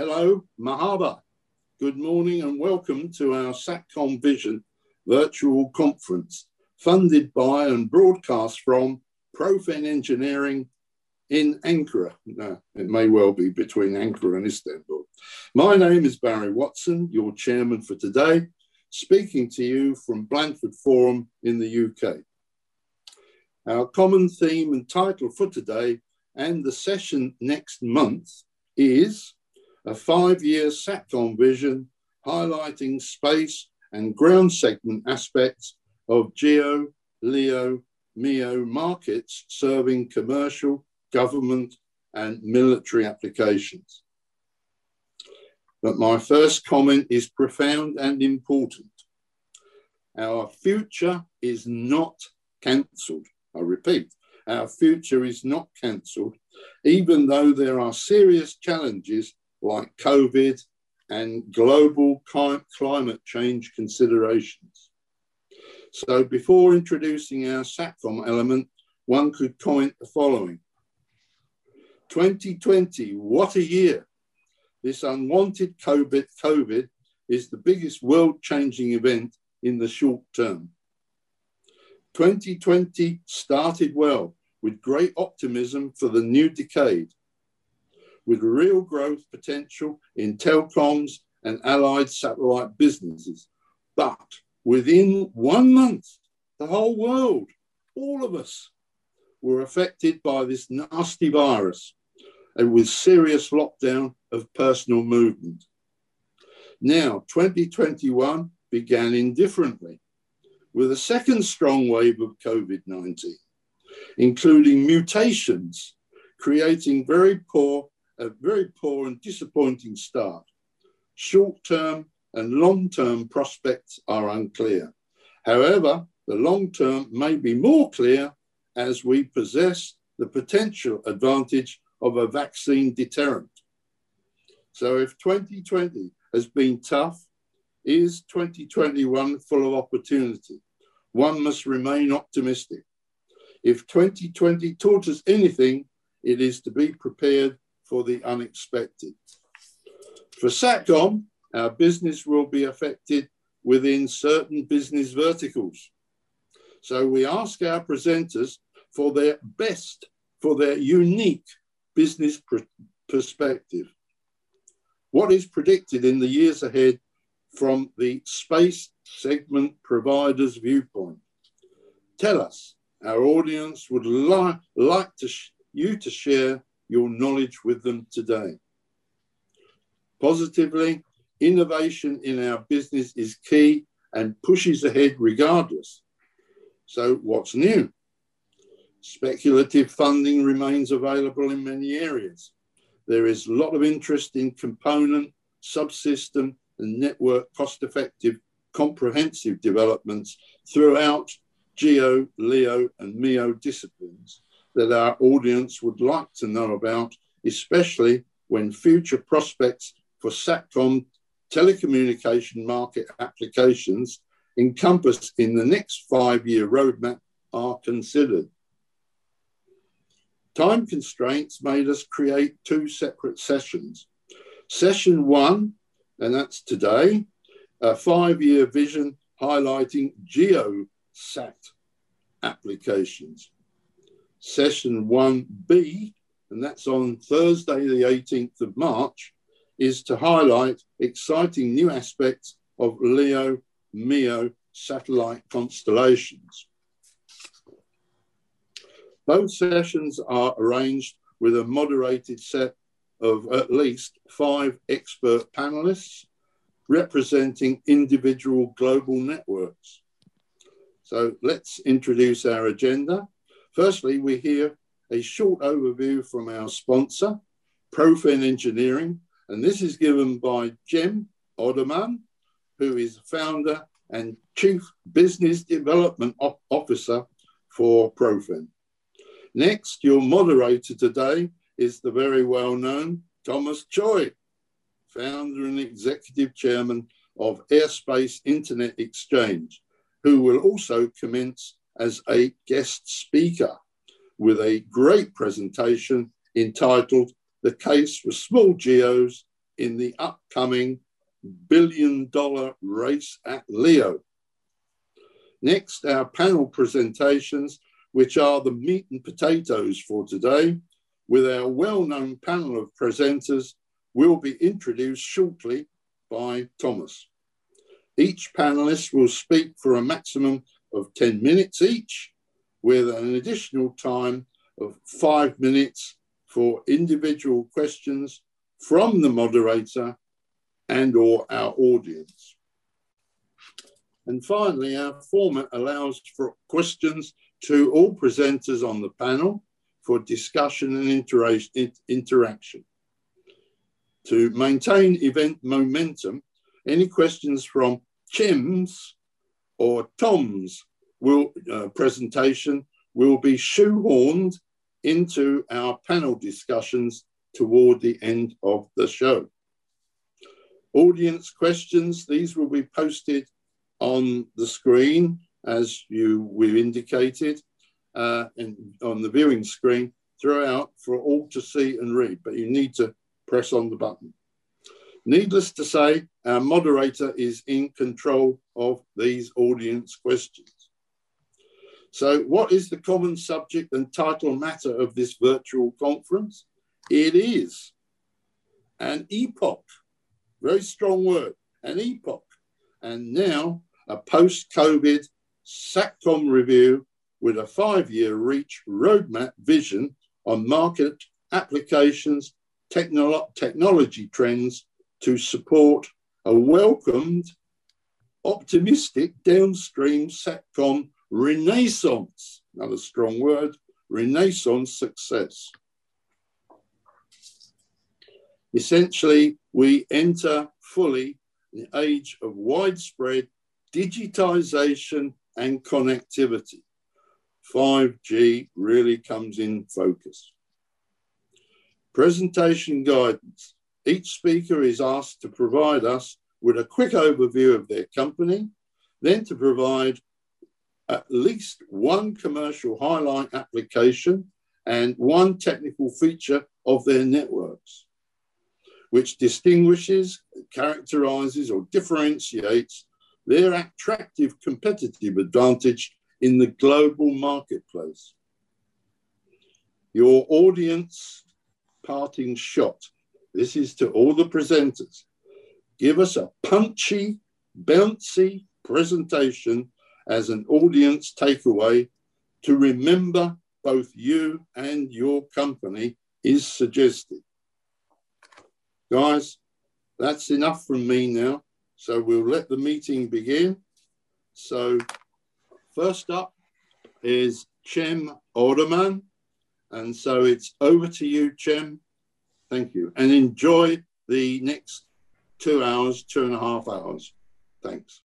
hello, Mahaba. Good morning and welcome to our SATCOM Vision virtual conference, funded by and broadcast from Profen Engineering in Ankara. It may well be between Ankara and Istanbul. My name is Barry Watson, your chairman for today, speaking to you from Blandford Forum in the UK. Our common theme and title for today and the session next month is a five-year SATCOM vision highlighting space and ground segment aspects of GEO, LEO, MEO markets serving commercial, government, and military applications. But my first comment is profound and important. Our future is not cancelled. I repeat, our future is not cancelled, even though there are serious challenges like COVID and global climate change considerations. So before introducing our SATCOM element, one could comment the following. 2020, what a year. This unwanted COVID, COVID is the biggest world-changing event in the short term. 2020 started well with great optimism for the new decade, with real growth potential in telecoms and allied satellite businesses. But within one month, the whole world, all of us, were affected by this nasty virus and with serious lockdown of personal movement. Now, 2021 began indifferently with a second strong wave of COVID 19, including mutations, creating very poor, a very poor and disappointing start. Short term and long term prospects are unclear. However, the long term may be more clear as we possess the potential advantage of a vaccine deterrent. So, if 2020 has been tough, is 2021 full of opportunity? One must remain optimistic. If 2020 taught us anything, it is to be prepared for the unexpected. For SATCOM, our business will be affected within certain business verticals. So we ask our presenters for their best, for their unique business pr perspective. What is predicted in the years ahead from the space segment provider's viewpoint? Tell us. Our audience would li like to you to share your knowledge with them today. Positively, innovation in our business is key and pushes ahead regardless. So, what's new? Speculative funding remains available in many areas. There is a lot of interest in component, subsystem, and network cost effective comprehensive developments throughout GEO, LEO, and MEO disciplines that our audience would like to know about, especially when future prospects for SATCOM telecommunication market applications encompassed in the next five year roadmap are considered. Time constraints made us create two separate sessions. Session one, and that's today, a five year vision highlighting GeoSat applications. Session 1B, and that's on Thursday, the 18th of March, is to highlight exciting new aspects of LEO MEO satellite constellations. Both sessions are arranged with a moderated set of at least five expert panelists representing individual global networks. So let's introduce our agenda. Firstly, we hear a short overview from our sponsor, Profen Engineering, and this is given by Cem Oderman, who is founder and Chief Business Development Officer for Profen. Next, your moderator today is the very well known Thomas Choi, founder and executive chairman of Airspace Internet Exchange, who will also commence as a guest speaker with a great presentation entitled The Case for Small Geos in the upcoming billion dollar race at Leo. Next, our panel presentations, which are the meat and potatoes for today, with our well-known panel of presenters, will be introduced shortly by Thomas. Each panelist will speak for a maximum of 10 minutes each, with an additional time of five minutes for individual questions from the moderator and or our audience. And finally, our format allows for questions to all presenters on the panel for discussion and intera interaction. To maintain event momentum, any questions from Chim's or Tom's will, uh, presentation will be shoehorned into our panel discussions toward the end of the show. Audience questions, these will be posted on the screen as you we've indicated uh, in, on the viewing screen throughout for all to see and read, but you need to press on the button. Needless to say, our moderator is in control of these audience questions. So what is the common subject and title matter of this virtual conference? It is an epoch, very strong word, an epoch. And now a post-COVID SATCOM review with a five-year reach roadmap vision on market applications, technolo technology trends to support a welcomed, optimistic downstream SATCOM renaissance, another strong word, renaissance success. Essentially, we enter fully the age of widespread digitization and connectivity. 5G really comes in focus. Presentation guidance. Each speaker is asked to provide us with a quick overview of their company, then to provide at least one commercial highlight application and one technical feature of their networks, which distinguishes, characterizes, or differentiates their attractive competitive advantage in the global marketplace. Your audience parting shot. This is to all the presenters. Give us a punchy, bouncy presentation as an audience takeaway to remember both you and your company is suggested. Guys, that's enough from me now. So we'll let the meeting begin. So first up is Cem Orderman. And so it's over to you, Cem. Thank you. And enjoy the next two hours, two and a half hours. Thanks.